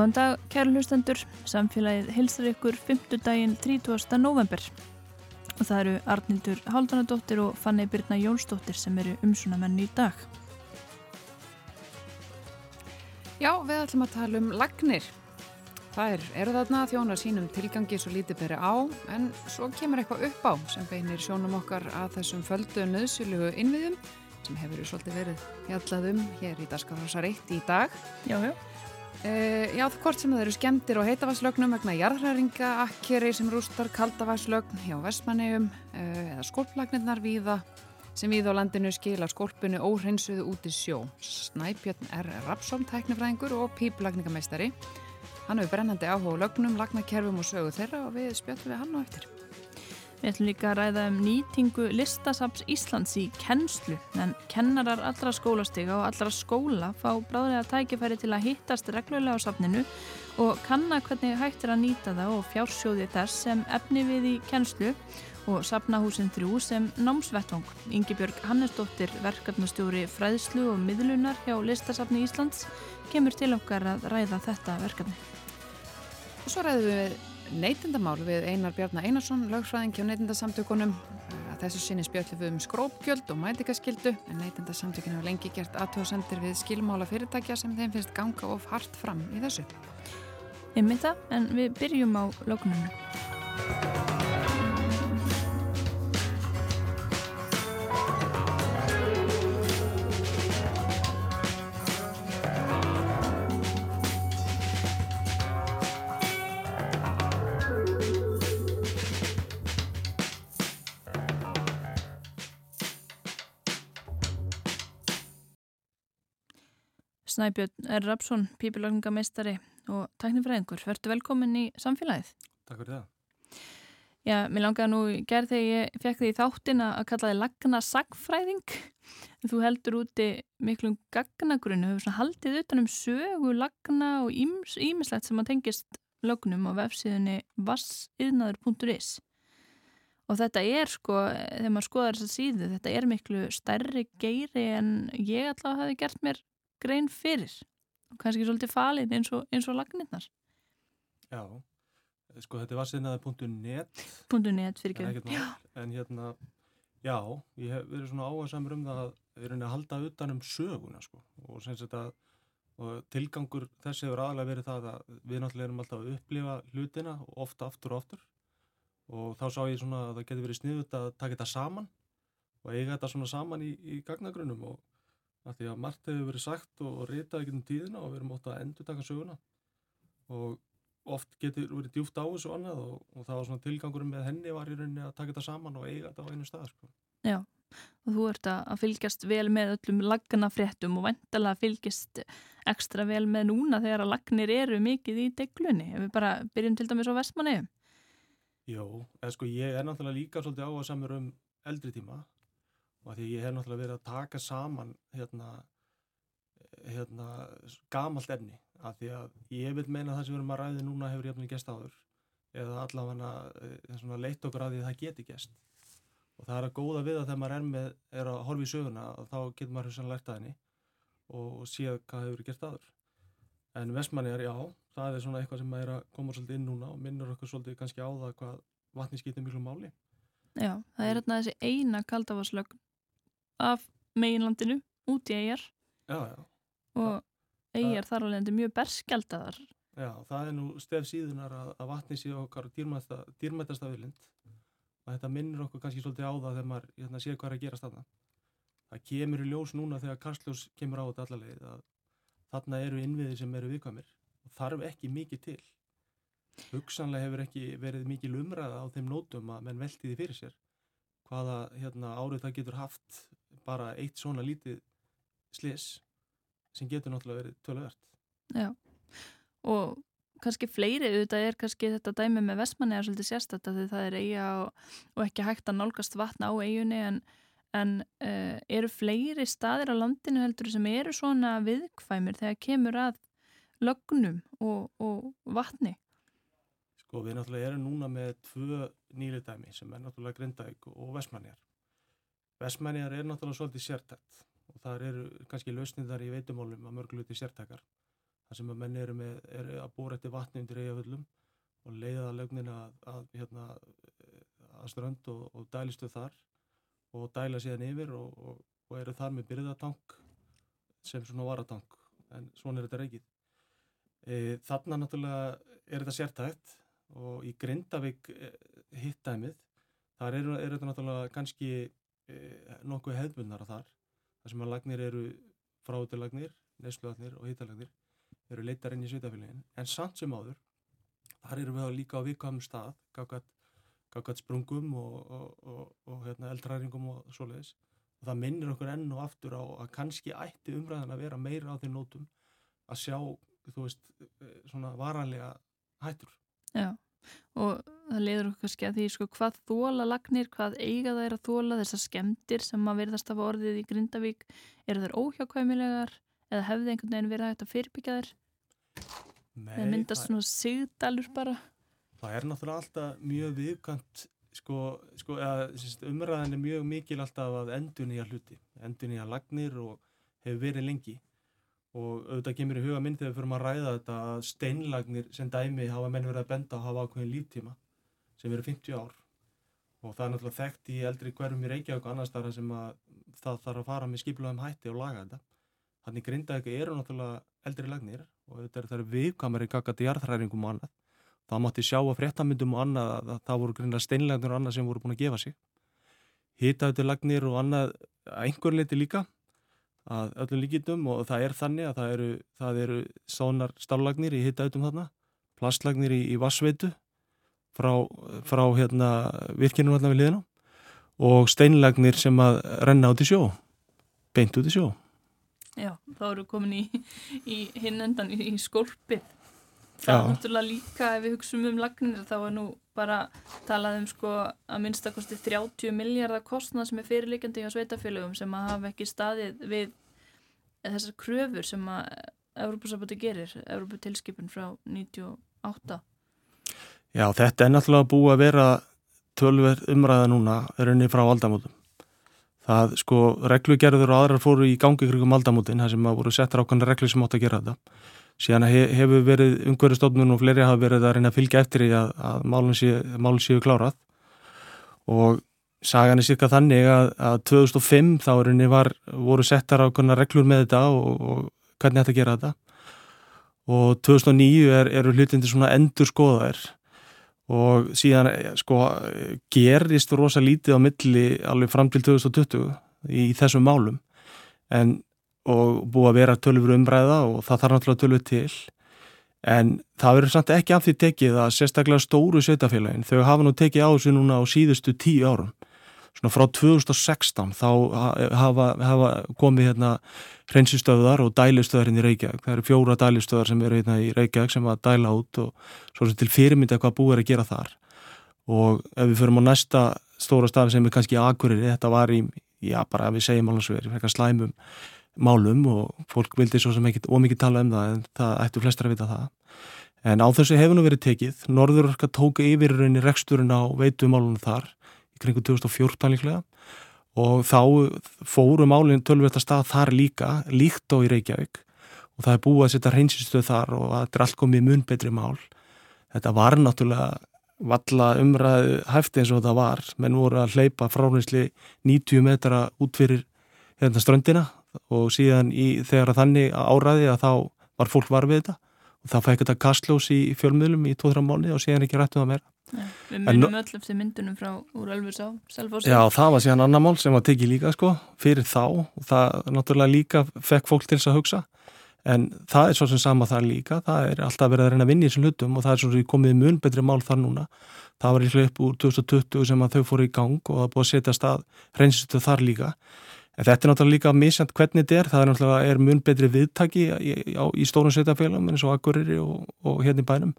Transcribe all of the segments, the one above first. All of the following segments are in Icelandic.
Góðan dag, kæru hlustendur. Samfélagið hilsar ykkur 5. daginn 30. november. Og það eru Arnildur Haldunadóttir og Fanni Birna Jónsdóttir sem eru umsunamenn í dag. Já, við ætlum að tala um lagnir. Það er, eru þarna þjóna sínum tilgangi svo lítið beri á, en svo kemur eitthvað upp á sem beinir sjónum okkar að þessum földu nöðsulugu innviðum sem hefur svolítið verið hjallað um hér í Daskarhásar 1 í dag. Já, já. Uh, já, hvort sem það eru skemmtir og heitavasslögnum vegna jarðhræringa, akkeri sem rústar kaldavasslögn hjá Vestmannegjum uh, eða skólplagnirnar víða sem við á landinu skila skólpunu óhreinsuðu út í sjó. Snæbjörn R. Rapsson, tæknifræðingur og píplagningameistari. Hann hefur brennandi áhuga á lögnum, lagnakerfum og sögu þeirra og við spjöldum við hann á eftir. Við ætlum líka að ræða um nýtingu listasaps Íslands í kennslu en kennarar allra skólastiga og allra skóla fá bráðlega tækifæri til að hittast reglulega á safninu og kanna hvernig hægt er að nýta það og fjársjóði þess sem efni við í kennslu og safnahúsin þrjú sem námsvettvang. Yngibjörg Hannesdóttir, verkefnastjóri fræðslu og miðlunar hjá listasafni Íslands kemur til okkar að ræða þetta verkefni. Og svo ræðum við neytindamál við Einar Bjarnar Einarsson, lögfræðing hjá neytindasamtökunum. Þessu sinni spjöldum við um skrópgjöld og mætingaskildu en neytindasamtökun hefur lengi gert aðtóðsendir við skilmála fyrirtækja sem þeim finnst ganga of hart fram í þessu. Ég mynda, en við byrjum á lögunum. Snæbjörn R. Rapsson, pípilagningameistari og tæknifræðingur. Verður velkomin í samfélagið. Takk fyrir það. Já, mér langaði nú gerð þegar ég fekk því þáttin að kalla þið lagna sagfræðing. Þú heldur úti miklum gagnagrunnu, hefur svona haldið utan um sögu, lagna og ímislegt sem að tengist lögnum á vefsíðunni vassiðnaður.is. Og þetta er sko, þegar maður skoðar þess að síðu, þetta er miklu stærri geiri en ég allavega hafi gert mér grein fyrir og kannski svolítið falin eins og, eins og lagnirnar. Já, sko þetta var sinnaði.net .net. Fyrir ekki en hérna, já ég hef verið svona áhersamur um það að við erum að halda utan um söguna sko. Og sem sagt að og tilgangur þessi hefur aðalega verið það að við náttúrulega erum alltaf að upplifa hlutina ofta aftur og aftur. Og þá sá ég svona að það getur verið sniðut að taka þetta saman og eiga þetta svona saman í, í gagnagrunum og af því að margt hefur verið sagt og, og ritað ekki um tíðina og við erum ótt að endur taka söguna. Og oft getur verið djúft á þessu annað og, og það var svona tilgangurum með henni var í rauninni að taka þetta saman og eiga þetta á einu stað sko. Já, og þú ert að fylgjast vel með öllum lagnafréttum og vendala fylgjast ekstra vel með núna þegar að lagnir eru mikið í deglunni. Ef við bara byrjum til dæmis á vestmanni Jó, eða sko ég er náttúrulega líka svolítið á að samur um eldri tíma og því ég hef náttúrulega verið að taka saman hérna, hérna gamalt efni. Af því að ég vil meina það sem við erum að ræði núna hefur jæfnir gæst áður. Eða allavega eh, leitt okkur að því að það geti gæst og það er að góða við að þegar maður er, með, er að horfa í söguna þá getur maður þessan lært að henni og séð hvað hefur gert áður. En vestmanni er já, það er svona eitthvað sem maður er að koma svolítið inn núna og minnur okkur svolítið kannski á það hvað vatni skiptir miklu máli. Já, það er hérna þessi eina kaldavaslögn af meginlandinu út í eigjar og eigjar þar alveg endur mjög berskjaldadar Já, það er nú stef síðunar að, að vatni sé okkar dýrmættasta viðlind og þetta minnir okkur kannski svolítið á það þegar maður hérna, sér hvað er að gera stanna það kemur í ljós núna þegar Karlsljós kemur á þetta allarleið að þarna eru innviðir sem eru viðkvæmir og þarf ekki mikið til. Hugsanlega hefur ekki verið mikið lumræða á þeim nótum að menn velti því fyrir sér hvaða hérna, árið það getur haft bara eitt svona lítið slis sem getur náttúrulega verið töluvert. Já, og kannski fleiri auðvitað er kannski þetta dæmi með vestmanni er svolítið sérstætt að það er eiga og, og ekki hægt að nálgast vatna á eigunni en, en uh, eru fleiri staðir á landinu heldur sem eru svona viðkvæmir þegar kemur að lögnum og, og vatni? Sko við náttúrulega erum núna með tvö nýli dæmi sem er náttúrulega Grindavík og Vestmanniar. Vestmanniar er náttúrulega svolítið sértækt og þar eru kannski lausnindar í veitumólum að mörgluti sértækar. þar sem að menn eru, með, eru að búra eftir vatni undir eigaföllum og leiða lögnina að, að, hérna, að strönd og, og dælistu þar og dæla síðan yfir og, og, og eru þar með byrðatank sem svona varatank en svona er þetta reykið. E, þarna náttúrulega er þetta sértækt og í Grindavík e, hittæmið þar eru er þetta náttúrulega kannski nokkuð hefðbundara þar þar sem að lagnir eru fráutilagnir, neysluagnir og hittalagnir eru leitar inn í sveitafélagin en samt sem áður þar eru við líka á viðkvæmum stað gaggat sprungum og, og, og, og hérna, eldræringum og svoleiðis og það minnir okkur enn og aftur á að kannski ætti umræðan að vera meira á þeim nótum að sjá, þú veist, svona varanlega hættur. Já, og það leiður okkur kannski að því sko hvað þóla lagnir, hvað eiga það er að þóla þessar skemdir sem að verðast af orðið í Grindavík, eru þær óhjákvæmilegar eða hefði einhvern veginn verið hægt að fyrirbyggja þær? Það myndast svona sigdalur bara. Það er náttúrulega alltaf mjög viðkant sko, sko eða, umræðan er mjög mikil alltaf að endur nýja hluti, endur nýja lagnir og hefur verið lengi og auðvitað kemur í huga minn þegar við fyrir að ræða þetta að steinlagnir sem dæmi hafa menn verið að benda að hafa ákveðin líftíma sem eru 50 ár. Og það er náttúrulega þekkt í eldri hverjum í Reykjavík og annars þar sem að það þarf að fara með skiplaðum hætti og laga þetta. Þannig grindaði eru náttúrulega eldri lagnir og þetta er viðkamari kakati jarðhræringum og annað. Það mátti sjá á fréttamyndum og annað að það voru greinlega steinlegnir og annað sem voru búin að gefa sig. Hýtautilagnir og annað einhver leiti líka að öllum líkitum og það er þannig að það eru, það eru sánar stállagnir í hýtautum þarna plastlagnir í, í vassveitu frá, frá hérna, virkinu alltaf við liðina og steinlagnir sem að renna út í sjó beint út í sjó. Já, þá eru komin í, í hinn endan í, í skolpið það er náttúrulega líka ef við hugsaum um lagnir þá er nú bara talað um sko að minnstakosti 30 miljardar kostnað sem er fyrirlikjandi á sveitafélögum sem að hafa ekki staðið við þessar kröfur sem að Európa-sabati gerir, Európa-tilskipin frá 98 Já, þetta er náttúrulega búið að vera tölver umræða núna er unni frá aldamótum. Það sko reglugerður og aðrar fóru í gangi krigum aldamótin, það sem að voru settar ákvæmlega reglu sem átt að gera þetta. Síðan hefur verið umhverjastofnun og fleiri hafa verið að reyna að fylgja eftir í að, að málun séu, séu klárað. Og sagan er cirka þannig að, að 2005 þá var, voru settar ákveðna reglur með þetta og, og hvernig þetta gera þetta. Og 2009 er, eru hlutindi svona endur skoðaðir og síðan sko gerist rosa lítið á milli alveg fram til 2020 í þessum málum. En og búið að vera tölfur umræða og það þarf náttúrulega tölfur til. En það verður samt ekki af því tekið að sérstaklega stóru sveitafélagin þau hafa nú tekið á þessu núna á síðustu tíu árum svona frá 2016 þá hafa, hafa komið hérna hreinsistöðar og dælistöðar hérna í Reykjavík það eru fjóra dælistöðar sem eru hérna í Reykjavík sem að dæla út og svo til fyrirmynda hvað búið er að gera þar og ef við förum á næsta stóra stafi sem er kannski aðgurir, þetta var í já bara ef við segjum alveg svo er slæmum málum og fólk vildi svo sem ekki ómikið tala um það en það ættu flestra að vita það. En á þessu hefur nú verið tekið. Norðurorka tóka yfir rauninni reksturinn á veitumálunum þar kringu 2014 líklega. Og þá fóru málinn tölvert að stað þar líka, líkt á í Reykjavík. Og það er búið að setja hreinsinstöð þar og það er allt komið mun betri mál. Þetta var náttúrulega valla umræðu hæfti eins og þetta var, menn voru að hleypa fráninsli 90 metra út fyrir hérna ströndina. Og síðan í, þegar þannig áraði að þá var fólk var við þetta. Og það fæði þetta kastlós í fjölmiðlum í 2-3 mánu og síðan ekki rættum það meira Við munum öll eftir myndunum frá úr Ölfursá, Selfossi Já, það var síðan annar mál sem var tekið líka sko, fyrir þá. Og það náttúrulega líka fekk fólk til þess að hugsa. En það er svo sem sama það líka. Það er alltaf verið að reyna að vinna í þessum hlutum og það er svo sem komið mun betri mál þar núna. Það var í hlaup úr 2020 sem að þau fóru í gang og það búið að setja stað reynsistu þar líka. En þetta er náttúrulega líka misjant hvernig þetta er, það er náttúrulega er mun betri viðtaki í, í, í stórum sveitafélagum eins og Akureyri og, og hérna í bænum.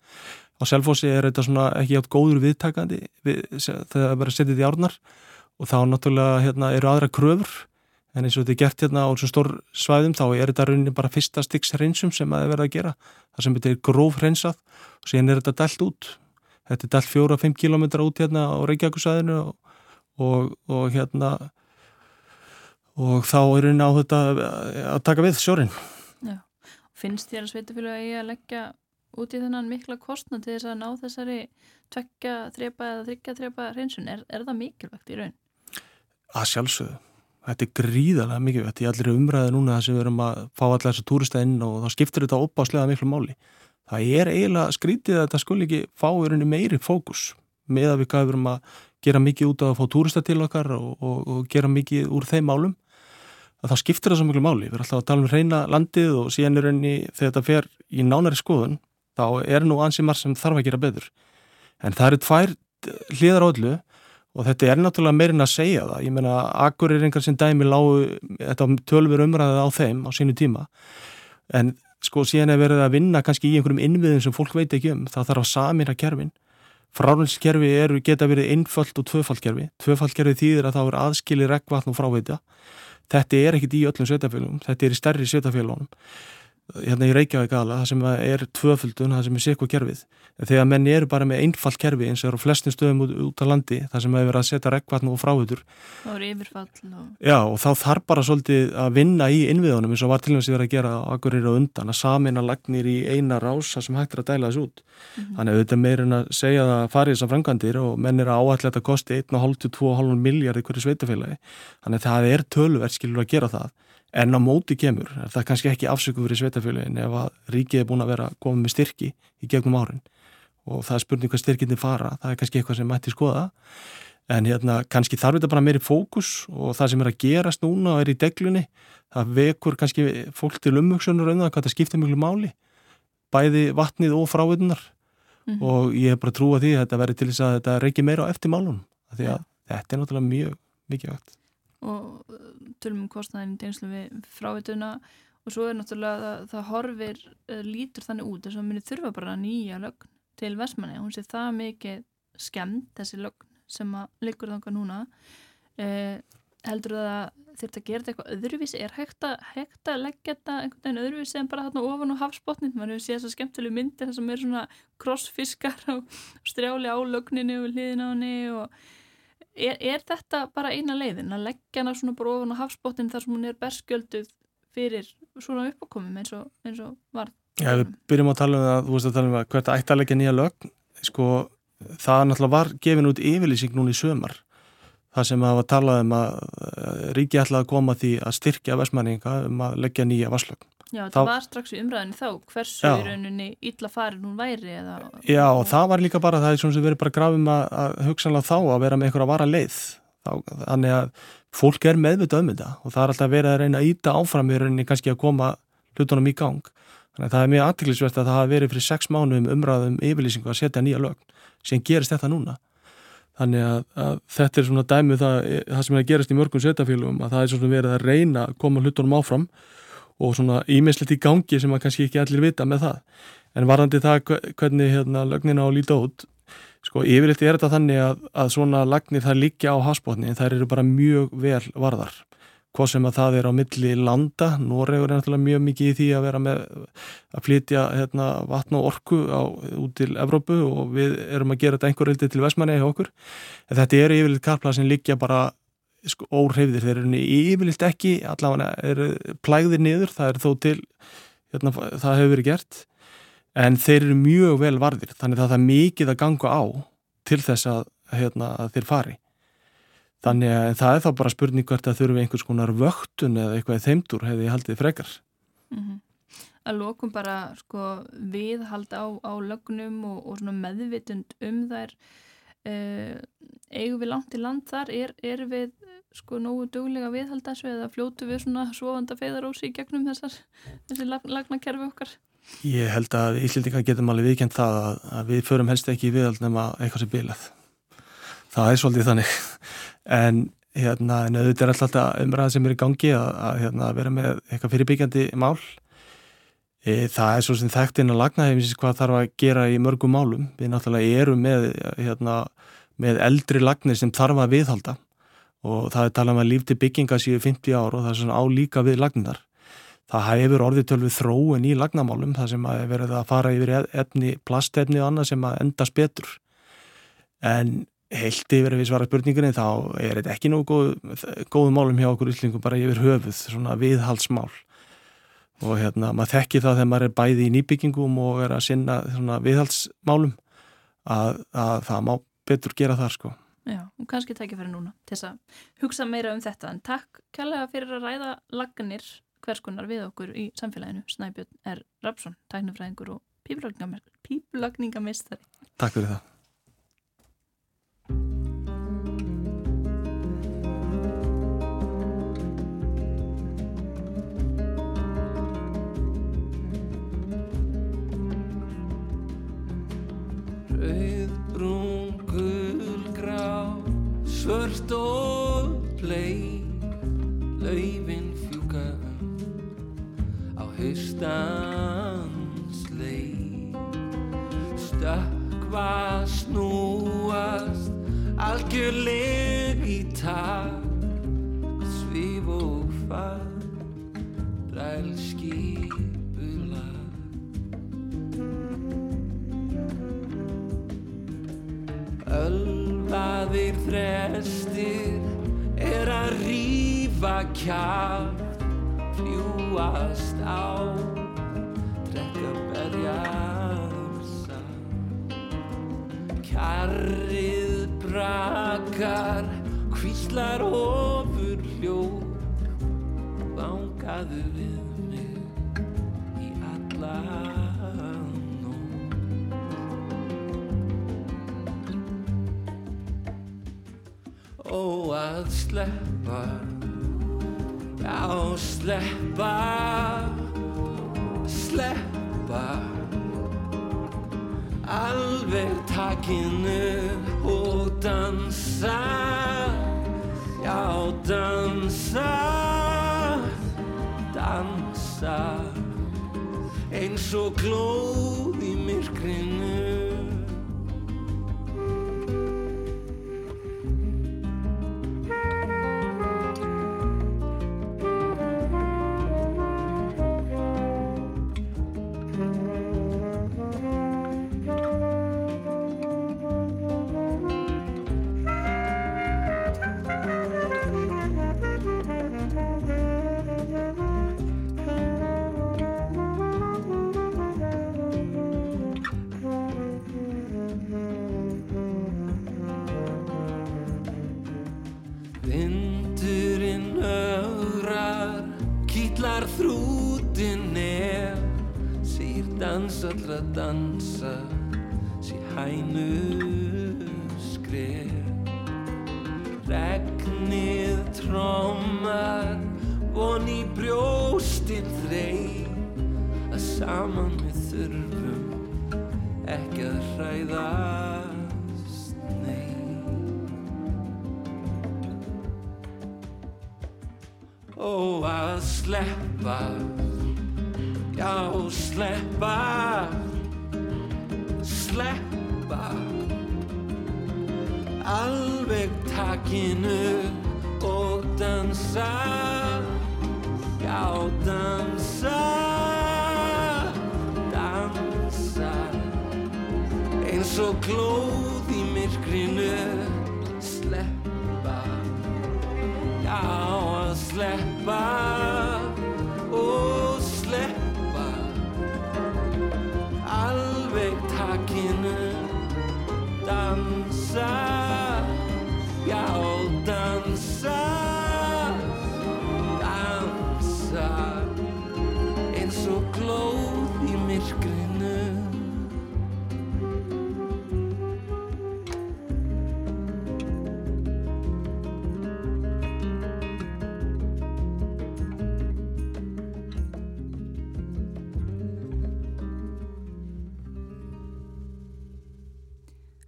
Á Selfossi er þetta svona ekki átt góður viðtakandi við, það er bara setið í árnar og þá náttúrulega hérna, eru aðra kröfur en eins og þetta er gert hérna á svona stór svæðum þá er þetta rauninni bara fyrsta styggs hreinsum sem það er verið að gera. Það sem þetta er gróf hreinsað og síðan er þetta dælt út. Þetta er dælt fjóra-fimm kilómetra út hérna á Reykjavíkusæðinu og, og, og hérna og þá er henni á þetta að taka við sjórin. Já, finnst þér að sveitafélag eigi að leggja út í þennan mikla kostna til þess að ná þessari tvekja þrepa eða þryggja þrepa hreinsun, er, er það mikilvægt í raun? Að sjálfsögðu þetta er gríðarlega mikilvægt í allir umræði núna þess að við erum að fá allar þessar túrista inn og þá skiptir þetta opáslega miklu máli. Það er eiginlega skrítið að þetta skul ekki fá í rauninni meiri fókus með að við gafum að gera mikið út að fá túrista til okkar og, og, og gera mikið úr þeim málum að þá skiptir það svo miklu máli. Við erum alltaf að tala um reyna landið og síðan er rauninni þegar þetta fer í nánari skoðun þá er nú ansið marg sem þarf að gera betur. En það eru tvær hliðar öllu og þetta er náttúrulega meirinn að segja það. Ég meina, akkur einhver sem dæmi lágu, þetta tölfur umræðið á þeim á sínu tíma, en sko síðan er verið að vinna kannski í einhverjum innviðum sem fólk veit ekki um, það þarf að samina kerfin. Frálenskerfi eru geta verið innföld og tvöfaldkerfi. Tvöfaldkerfi þýðir að það er aðskili regnvatn og frávita. Þetta er ekkit í öllum sveitafélagum, þetta er í stærri sveitafélagunum hérna í Reykjavík aðla, það sem er tvöföldun, það sem er sikku kerfið. Þegar menn eru bara með einfalt kerfi eins og eru á flestin stöðum út, út á landi, það sem hefur verið að setja regnvatn og fráhutur. Það eru yfirfall. Og... Já, og þá þarf bara svolítið að vinna í innviðunum eins og var til og með að gera akkurir og undan, að samina lagnir í eina rása sem hægt er að dæla þessu út. Mm -hmm. Þannig að þetta er meirinn að segja það að fari þessar frangandir og menn er að áallega þetta kosti 1,5-2,5 miljard í hverju sveitafélagi. Þannig að það er tölverð skilur að gera það en á móti kemur, það er kannski ekki afsöku fyrir sveitafélagin ef að ríkið er búin að vera komið með styrki í gegnum árin og það er spurning hvað styrkinni fara það er kannski eitthvað sem mætti skoða en hérna kannski þarf þetta bara meiri fókus og það sem er að gerast núna og er í deglunni, það vekur kannski fólk til umvöksunar um það hvað það skiptir mjög máli, bæði vatnið og fráviðunar mm -hmm. og ég er bara trú að því að þetta verður til þess að þetta reykir meira á eftir málunum, því að ja. þetta er náttúrulega mjög mikið vakt og uh, tölum um kostnæðin tegnslu við frávituna. Og svo er náttúrulega það, það horfir uh, lítur þannig út þess að minni þurfa bara nýja lögn til Vestmanni hún sé það mikið skemmt þessi lögn sem að liggur þanga núna. Eh, heldur það að þurft að gera þetta eitthvað öðruvísi? Er hægt að, hægt að leggja þetta einhvern veginn öðruvísi en bara þarna ofan á hafsbotnin mann hefur séð að skemmtilegu myndir þar sem er svona crossfiskar á strjáli á lögninu og hliðin á henni og er, er þetta bara eina leiðin? Að leggja hana svona bara ofan á hafsbóttin þar sem hún er berskjölduð fyrir svona uppákomum eins og, eins og var Já, við byrjum að tala um það, þú veist að tala um að hvert ætti að leggja nýja lög sko, það náttúrulega var gefin út yfirlýsing núna í sömar það sem að var talað um að ríki ætlaði að koma því að styrkja versmanninga um að leggja nýja varslögn Já, það var strax í umræðinu þá, hversu já. í rauninni illa farin hún væri eða... Já, og það var líka bara, það er svona sem verið bara grafum að, að hugsanlega þá að vera með einhverja vara leið, þá, þannig að fólk er meðvitað um þetta og það er alltaf verið að reyna að íta áfram í rauninni kannski að koma hlutunum í gang, þannig að það er mjög aðtiklisvert að það hafi verið fyrir sex mánuðum umræðum yfirlýsingu að setja nýja lögn, sem gerist þetta núna. Þannig að, að þetta er svona dæmið það, það sem er að gerast í mörgum setjafélugum að það er svona verið að reyna að koma hlutunum áfram og svona ímislegt í gangi sem að kannski ekki allir vita með það. En varðandi það hvernig hérna, lögnina á líta út, sko yfirleitt er þetta þannig að, að svona lagnir það liggja á hasbótni en þær eru bara mjög vel varðar. Hvað sem að það er á milli landa, Noregur er náttúrulega mjög mikið í því að vera með að flytja hérna, vatn og orku á, út til Evrópu og við erum að gera þetta einhver reildið til Vestmanni eða okkur. En þetta eru yfirleitt karpla sem liggja bara sko, óhreyfðir, þeir eru yfirlilt ekki allavega eru plægðir niður það er þó til, hérna, það hefur verið gert en þeir eru mjög vel varðir, þannig að það er mikið að ganga á til þess að, hérna, að þeir fari. Þannig að það er þá bara spurning hvert að þurfum einhvers konar vöktun eða eitthvað í þeimtur hefði haldið frekar. Mm -hmm. Að lókum bara sko, viðhald á, á lögnum og, og meðvitund um þær uh, eigum við langt í land þar er, er við sko nógu duglega viðhalda þessu eða fljótu við svona svofanda feðarósi í gegnum þessar, þessi lagnakerfi okkar? Ég held að Íslindika getum alveg viðkjent það að, að við förum helst ekki í viðhald nema eitthvað sem bilað. Það er svolítið þannig. En hérna, en auðvitað er alltaf umræða sem er í gangi að, að hérna, vera með eitthvað fyrirbyggjandi mál. E, það er svo sem þekkt inn að lagna hefins hvað þarf að gera í mörgum málum. Við náttúrulega erum með, hérna, með eldri lagnir sem þarf að viðhalda og það er talað um að lífti bygginga síðu 50 ár og það er svona álíka við lagnar. Það hefur orðið tölvið þróun í lagnamálum það sem að verið að fara yfir efni, plastefni og annað sem að endast betur. En heilt yfir ef við svara spurningunni þá er þetta ekki nógu góð, góðu málum hjá okkur yllingum bara yfir höfuð, svona viðhalsmál. Og hérna, maður þekki það þegar maður er bæði í nýbyggingum og er að sinna svona viðhaldsmálum að, að það má betur gera þar sko. Já, og kannski tekja fyrir núna til þess að hugsa meira um þetta en takk kærlega fyrir að ræða lagnir hverskonar við okkur í samfélaginu Snæbjörn R. Rapsson, tæknufræðingur og píplagningamistari Takk fyrir það Rauð, brún, gul, grá Svört og blei Laufin fjúka Á haustans lei Stökkva snúast Algjörleg í tak Svíf og far Rælskipulag kjátt, fljúast á, drekka berjarsa. Kjarrið brakar, kvíslar ofur hljóð, vangaðu við mig í alla. Ó að sleppa Já, sleppa Sleppa. Alveg takinu og dansa. Já, dansa Dansa. Eins og glóð í myrkrinu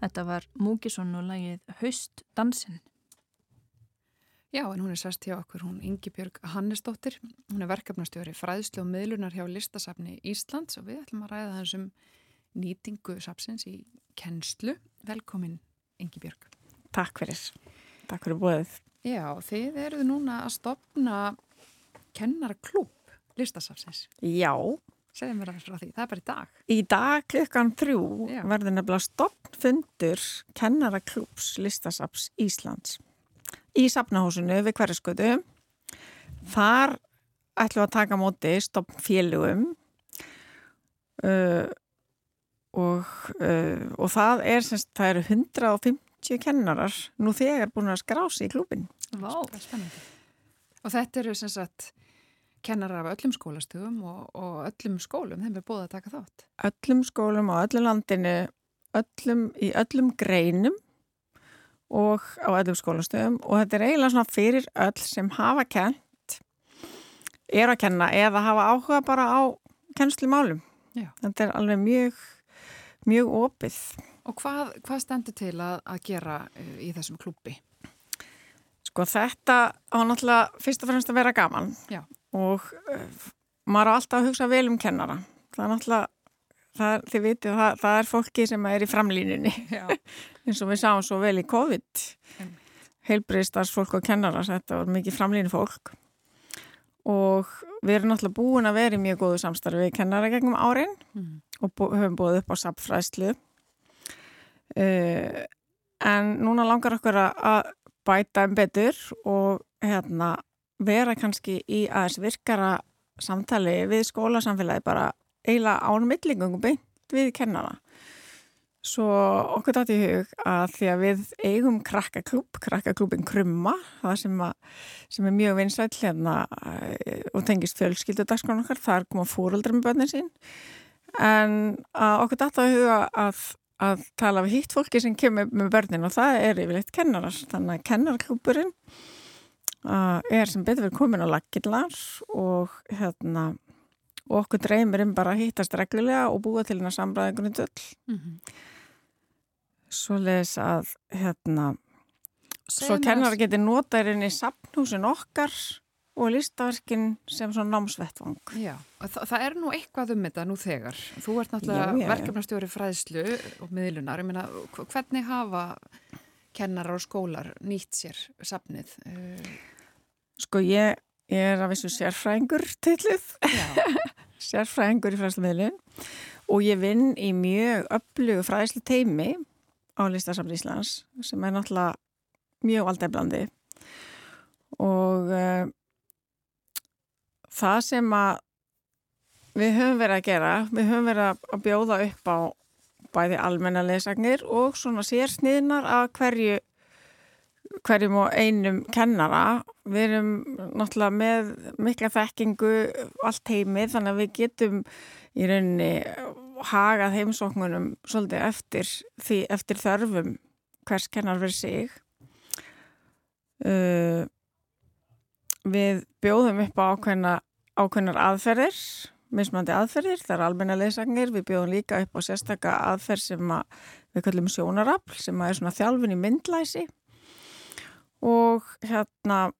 Þetta var Múkisson og lagið Haustdansin. Já, en hún er sest hjá okkur, hún Ingi Björg Hannesdóttir. Hún er verkefnastjóri fræðslu og miðlunar hjá listasafni Íslands og við ætlum að ræða þessum nýtingu sapsins í kennslu. Velkomin, Ingi Björg. Takk fyrir. Takk fyrir búið. Já, þið eruð núna að stopna kennarklúb listasafsins. Já, Segðu mér aðeins frá því, það er bara í dag. í dag klukkan þrjú verður nefnilega stopnfundur kennaraklúps listasaps Íslands í safnahúsinu við hverjaskötu. Þar ætlum við að taka móti stopnfélugum uh, og, uh, og það er semst, það eru 150 kennarar nú þegar búin að skrási í klúbin. Vá, Það er spennandi. Og þetta eru sem sagt kennarar af öllum skólastugum og, og öllum skólum, þeim er búið að taka þátt. Öllum skólum á öllu landinu, öllum, í öllum greinum og á öllum skólastöðum og þetta er eiginlega svona fyrir öll sem hafa kent, er að kenna eða hafa áhuga bara á kennslu málum. Já. Þetta er alveg mjög, mjög opið. Og hvað, hvað stendur til að, að gera uh, í þessum klúbbi? Sko þetta á náttúrulega fyrst og fremst að vera gaman Já. Og uh, maður á alltaf að hugsa vel um kennara. Það er náttúrulega, það er, þið vitið, það, það er fólki sem er í framlínunni Já. eins og við sáum svo vel í COVID. Einmitt. Heilbriðstarsfólk og kennara, þetta var mikið framlínu fólk og við erum náttúrulega búin að vera í mjög góðu samstarfi við kennara gegnum árin Mm. og bú, höfum búið upp á sapfræðslu uh, en núna langar okkur að bæta um betur og hérna vera kannski í aðeins virkara samtali við skólasamfélagi bara eiginlega án millingum beint við kennara. Svo okkur dætt í hug að því að við eigum krakkaklúb, krakkaklúbin Krumma sem, að, sem er mjög vinsæll hérna eh, og tengist fjölskyldudagskrán okkar, þar koma fóröldrar með börnin sín. En okkur dætt að huga að, að tala við hitt fólki sem kemur með börnin og það er yfirleitt kennarar þannig að kennarklúburinn er sem betur verið komin á laggillar og hérna og okkur dreymir um bara að hittast reglulega og búa til hérna sambræðingunni döll Mm svo leis að hérna svo Segðu mér kennar geti notaðirinn í sapnhúsin okkar og listaverkin sem svona námsvettvang Já, þa það er nú eitthvað um þetta nú þegar. Þú ert náttúrulega verkefnastjóri fræðslu og miðlunar. Ég meina, hv- hvernig hafa kennarar og skólar nýtt sér safnið? Sko ég, ég er að vissu sérfræðingur tilluð, sérfræðingur í fræðslumiðlun. Og ég vinn í mjög öflugu fræðslu teimi á listasafn Íslands sem er náttúrulega mjög aldeiblandi og uh, það sem að við höfum verið að gera, við höfum verið að bjóða upp á bæði almenna lesagnir og svona sérsniðnar að hverju hverjum og einum kennara. Við erum náttúrulega með mikla þekkingu allt heimið þannig að við getum í rauninni hagað heimsóknunum svolítið eftir, því, eftir þörfum hvers kennar fyrir sig. Uh, við bjóðum upp á ákveðna, ákveðnar aðferðir, mismandi aðferðir, það er almenna leysagnir, við bjóðum líka upp á sérstaka aðferð sem að við kallum sjónarafl sem að er svona þjálfun í myndlæsi og hérna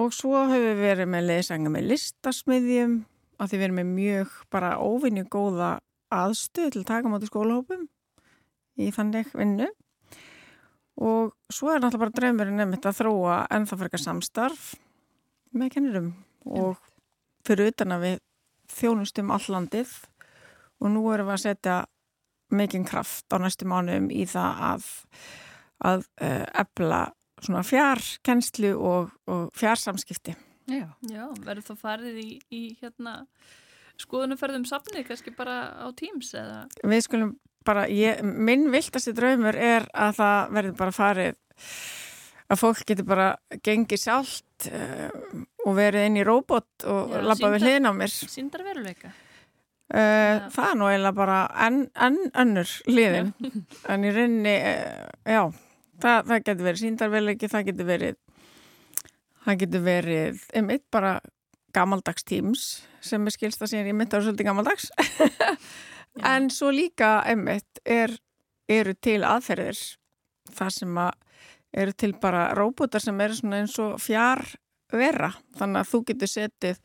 og svo höfum við verið með leysanga með listasmiðjum að því við erum með mjög bara óvinni góða aðstöð til að taka mátu skólahópum í þannig vinnu. Og svo er náttúrulega bara draumurinn nefnitt að þróa ennþá frekar samstarf með kennurum og fyrir utan að við þjónustum allandið og nú erum við að setja mikinn kraft á næstu mánuðum í það að, að uh, ebla svona fjarkenslu og, og fjarsamskipti. já. Já, verður þá farið í, í hérna skoðunumferðum safni, kannski bara á Teams eða? Við skulum bara, ég, minn viltasti draumur er að það verður bara farið að fólk getur bara gengið sjálft uh, og verið inn í róbot og labba við hliðin á mér. Sýndar veruleika. Uh, það er nú eiginlega bara enn en, önnur hliðin en í rauninni, uh, já það, það getur verið síndarveilegi það getur verið það getur verið einmitt bara gamaldags tíms sem er skilst að sér í mitt ára svolítið gamaldags. En svo líka einmitt er, eru til aðferðir það sem að eru til bara róbótar sem eru svona eins og fjár vera þannig að þú getur setið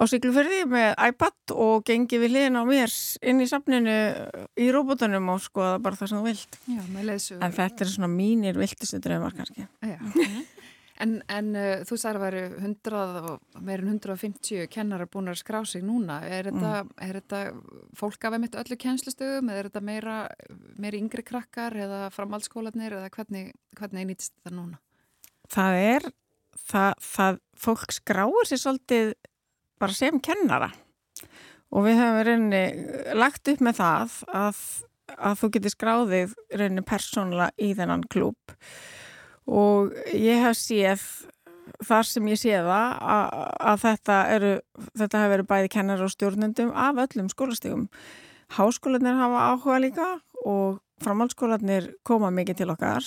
á Siglufjörði með iPad og gengið við hliðin á mér inn í safninu í róbótunum og skoða bara það sem þú vilt. Já, með leðsugur. En þetta er svona mínir viltustu draumar kannski. Já. En, en uh, þú sagði að það væri 100 og meirin 150 kennarar búin að skrá sig núna. Er þetta, er þetta fólk af einmitt öllu kennslustöðum eða er þetta meira, meira yngri krakkar eða framhaldsskólanir eða hvernig, hvernig nýtist þetta núna? Það er, það, það fólk skráir sér svolítið bara sem kennara. Og við höfum reyni lagt upp með það að, að þú getur skráðið reyni persónulega í þennan klúb og ég hef séð þar sem ég sé það að, að þetta eru þetta hefur verið bæði kennar og stjórnundum af öllum skólastígum háskólanir hafa áhuga líka og framhaldsskólanir koma mikið til okkar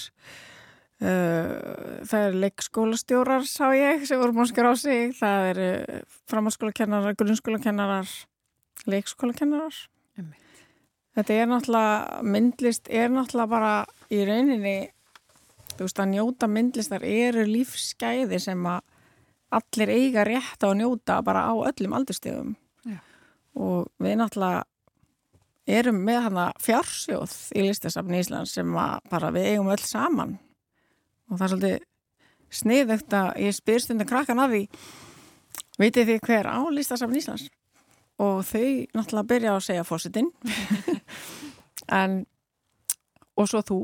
það er leikskólastjórar sá ég sem voru mónskar á sig. Það eru framhaldsskólakennarar grunnskólakennarar leikskólakennarar. Þetta er náttúrulega myndlist er náttúrulega bara í rauninni þú veist að njóta myndlistar eru lífsgæði sem að allir eiga rétt á að njóta bara á öllum aldurstegum og við náttúrulega erum með hana fjársjóð í listasafni Íslands sem bara við eigum öll saman og það er svolítið sniðugt að ég spyr stundin krakkan af því veitir því hver á listasafni Íslands? Og þau náttúrulega byrja að segja fósitinn en og svo þú.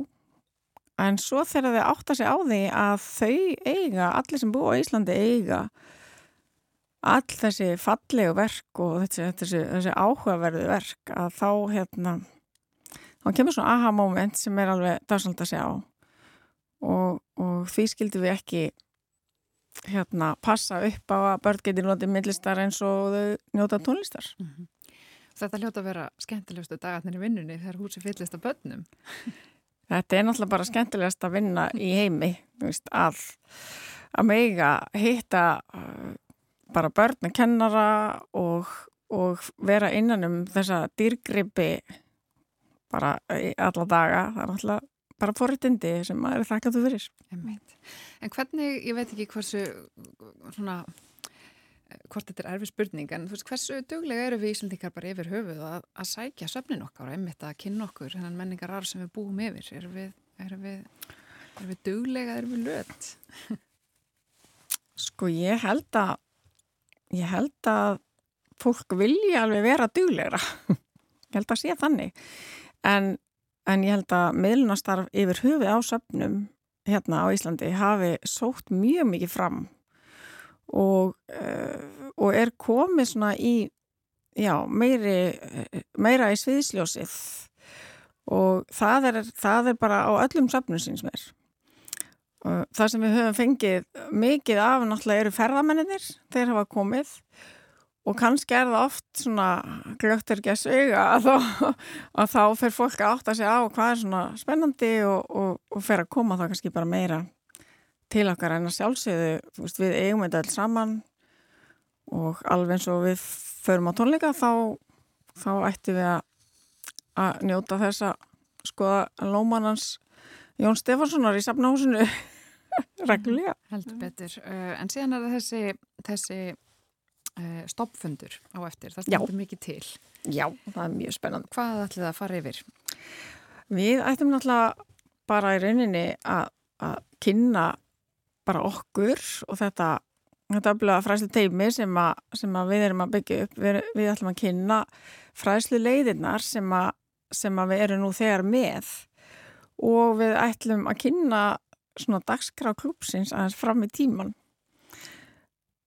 En svo þegar þau átta sig á því að þau eiga, allir sem búa í Íslandi eiga all þessi fallegu verk og þessi, þessi, þessi áhugaverðu verk að þá hérna þá kemur svona aha moment sem er alveg dagsald að sjá og, og því skildum við ekki hérna passa upp á að börn geti notið myndlistar eins og þau njóta tónlistar. Mm -hmm. Þetta hljóta að vera skemmtilegustu dagarnir í vinnunni þegar húsi fyllist af börnum. Þetta er náttúrulega bara skemmtilegast að vinna í heimi veist, að, að meiga hitta bara börn að kennara og, og vera innan um þessa dýrgrippi bara alla daga. Það er náttúrulega bara forritindi sem maður er þakkað fyrir. En hvernig, ég veit ekki hversu svona hvort þetta er erfið spurning en þú veist hversu duglega eru við Íslandikar bara yfir höfuð að, að sækja söfnin okkar og einmitt að kynna okkur hennan menningar arf sem við búum yfir? Erum við, erum við, erum við duglega, erum við löt? Sko ég held að ég held að fólk vilja alveg vera duglegra. Ég held að sé þannig. En, en ég held að miðlunastarf yfir höfuð á söfnum hérna á Íslandi hafi sótt mjög mikið fram. Og, uh, og er komið svona í já, meiri, meira í sviðsljósið. Og það er, það er bara á öllum söfnum síns mér. Og það sem við höfum fengið mikið af náttúrulega eru ferðamenninir þeir hafa komið og kannski er það oft svona glögtur ekki að sögja að þá, þá fer fólk að átta sig á hvað er svona spennandi og, og, og fer að koma það kannski bara meira til okkar en að sjálfsögðu við eigum þetta alls saman og alveg eins og við förum á tónleika þá, þá ættum við að, njóta þess að skoða lómanans Jón Stefanssonar í safnahúsinu reglulega. Heldur betur. Uh, en síðan er þessi, þessi stoppfundur á eftir. Það stendur mikið til. Já, það er mjög spennand. Hvað ætlið það að fara yfir? Við ættum náttúrulega bara í rauninni að, að kynna bara okkur og þetta Þetta er fræslu teimi sem, a, sem að við erum að byggja upp. Við, við ætlum að kynna fræslu leiðirnar sem, a, sem að við erum nú þegar með og við ætlum að kynna svona dagskrá klúpsins aðeins fram í tíman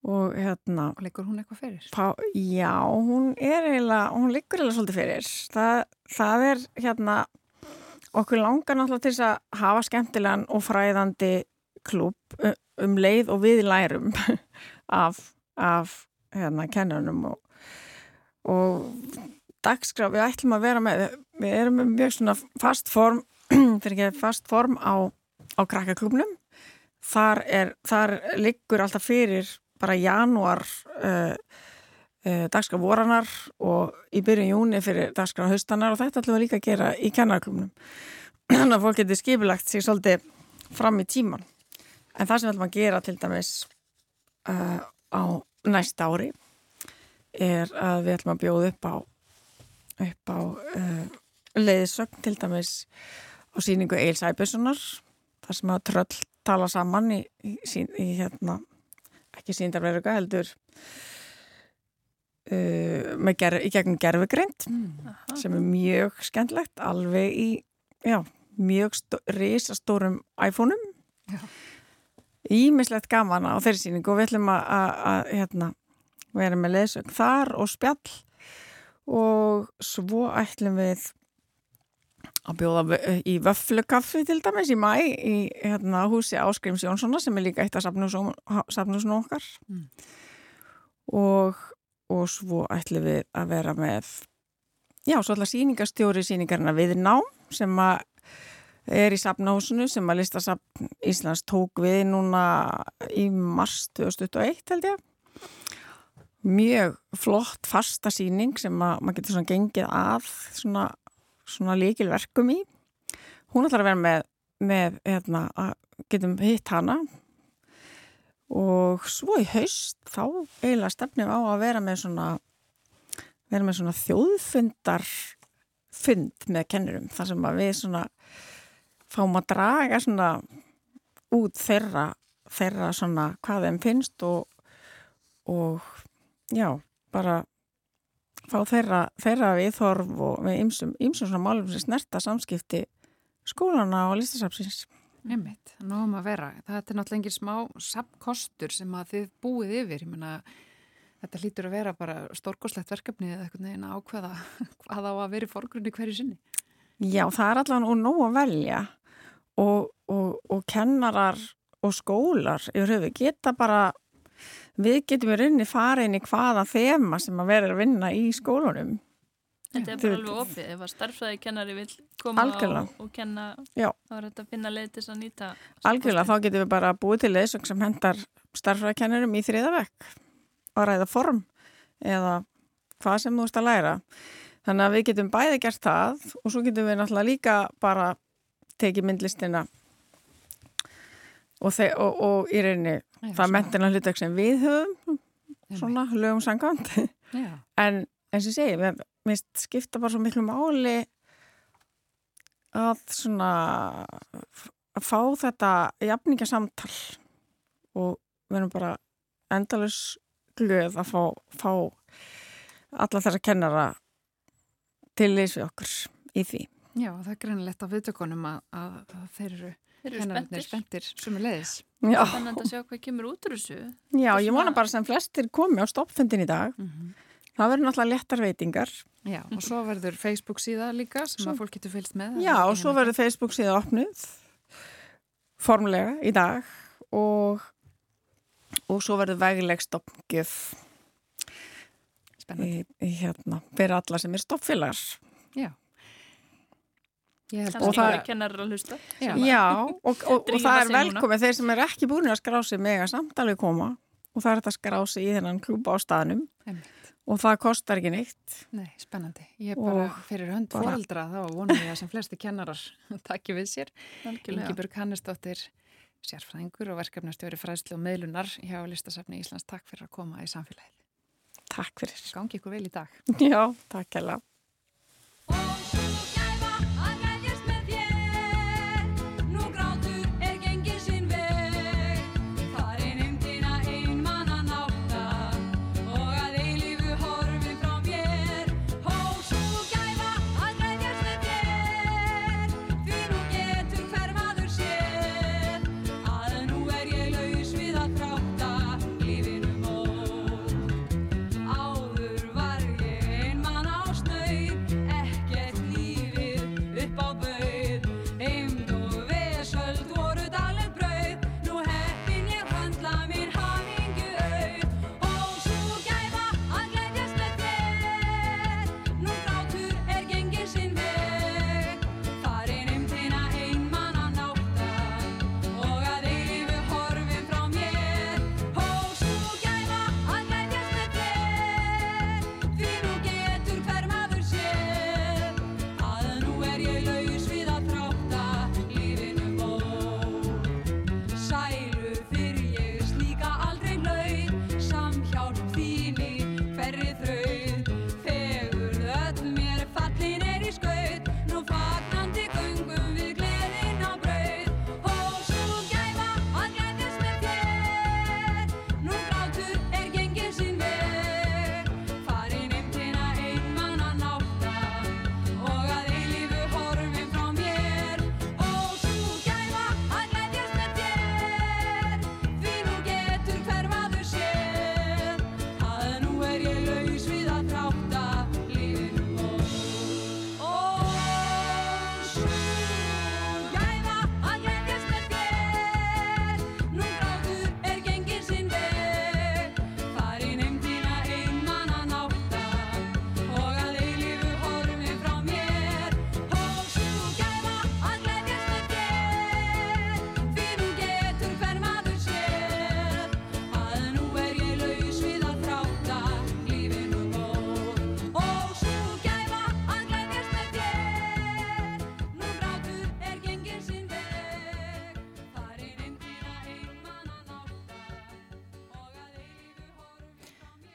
og hérna og liggur hún eitthvað fyrir? Pá, já, hún er eiginlega hún liggur eiginlega svolítið fyrir það, það er hérna okkur langar náttúrulega til þess að hafa skemmtilegan og fræðandi klúp um leið og við lærum af, af hérna kennunum og, og dagskrá, við ætlum að vera með við erum með mjög svona fast form fyrir ekki fast form á, á krakkaklubnum þar, er, þar liggur alltaf fyrir bara januar uh, uh, dagskraf voranar og í byrjun júni fyrir dagskraf haustanar og þetta ætlum við líka að gera í kennarklubnum þannig að fólk getur skipilagt sig svolítið fram í tíman en það sem við ætlum að gera til dæmis uh, á næsta ári er að við ætlum að bjóða upp á upp á leiðisögn til dæmis á síningu Eils Æbjörnssonar þar sem að tröll tala saman í, í, í hérna ekki síndarveruga heldur uh, ger, í gegnum gerfugrind mm. sem er mjög skemmtlegt alveg í já, mjög risastórum iPhone-um. Ímislegt gaman á þeirri síningu og við ætlum að hérna, vera með leðsögn þar og spjall. Og svo ætlum við að bjóða vö- í vöflukaffi til dæmis í mæ í hérna, húsi Áskrims Jónssona sem er líka eitt af safnusnum okkar Mm. og, og svo ætlum við að vera með já, svo ætla sýningastjóri sýningarna við nám sem að er í safnahúsinu sem að listasafn Íslands tók við núna í mars 2021 held ég mjög flott fasta síning sem að maður getur svona gengið að svona, svona líkilverkum í. Hún ætlar að vera með, með hérna, að getum hitt hana. Og svo í haust þá eiginlega stefnum á að vera með svona vera með svona þjóðfundar fund með kennurum þar sem að við svona fáum að draga svona út þeirra, þeirra svona hvað þeim finnst og, og já, bara fá þeirra, þeirra viðhorf og með ymsum, svona málum sem snerta samskipti skólana og listasafsins. Einmitt, nógum að vera. Það er náttúrulega engin smá sapkostur sem að þið búið yfir. Ég meina, þetta hlýtur að vera bara stórkoslegt verkefni eða eitthvað neginn að ákveða hvað á að vera í forgrunni hverju sinni. Já, það er allavega nóg að velja og, og, og kennarar og skólar yfir höfu geta bara, við getum í rauninni farið inn í hvaða þema sem að vera að vinna í skólunum. Þetta er bara alveg opið, ef að starffræði kennari vil koma og, og kenna Já. þá er þetta að finna leið til þess að nýta Algjörlega, þá getum við bara búið til leysöng sem hendar starfræðkennurum í þriðavekk og ræða form eða hvað sem þú ert að læra. Þannig að við getum bæði gert það og svo getum við náttúrulega líka bara tekið myndlistina og, þe- og, og í rauninni það mentina hlutak sem við höfum, svona lögum sangant. Já, En eins og segi, mér minnst skipta bara svo miklu máli að svona að fá þetta jafningasamtal og við erum bara endalus glöð að fá, fá alla þessa kennara til leys við okkur í því. Já, það er greinilegt á viðtökunum að, að, að þeir eru Þeir eru kennararnir spenntir. spenntir sem er leiðis. Já, Spennandi að sjá hvað kemur út úr þessu já ég vona bara sem flestir komi á stoppfundin í dag. Mm Það verður náttúrulega léttar veitingar. Já, og svo verður Facebook síða líka sem Svo- að fólk getur fylgst með. Já, og svo verður Facebook síða opnuð formlega í dag og, og svo verður vegleg stoppgjöf Spennandi. í, í hérna, fyrir alla sem er stoppfélagar. Já. Og það- eru kennarar að hlusta Já. Já, og, og, og það er velkomið þeir sem er ekki búin að skrá sig mega samtalið koma og það er þetta að skrá sig í þennan klúba á staðnum Einmitt. og það kostar ekki neitt. Nei, spennandi. Ég er bara Og fyrir hönd bara- foreldra þá vonum ég að sem flesti kennarar takki við sér. Ingibjörg Hannesdóttir, sérfræðingur og verkefnastjóri fræðslu og meðlunar hjá Listasafni Íslands. Takk fyrir að koma í samfélagið. Takk fyrir. Gangi ykkur vel í dag. Já, takk hella.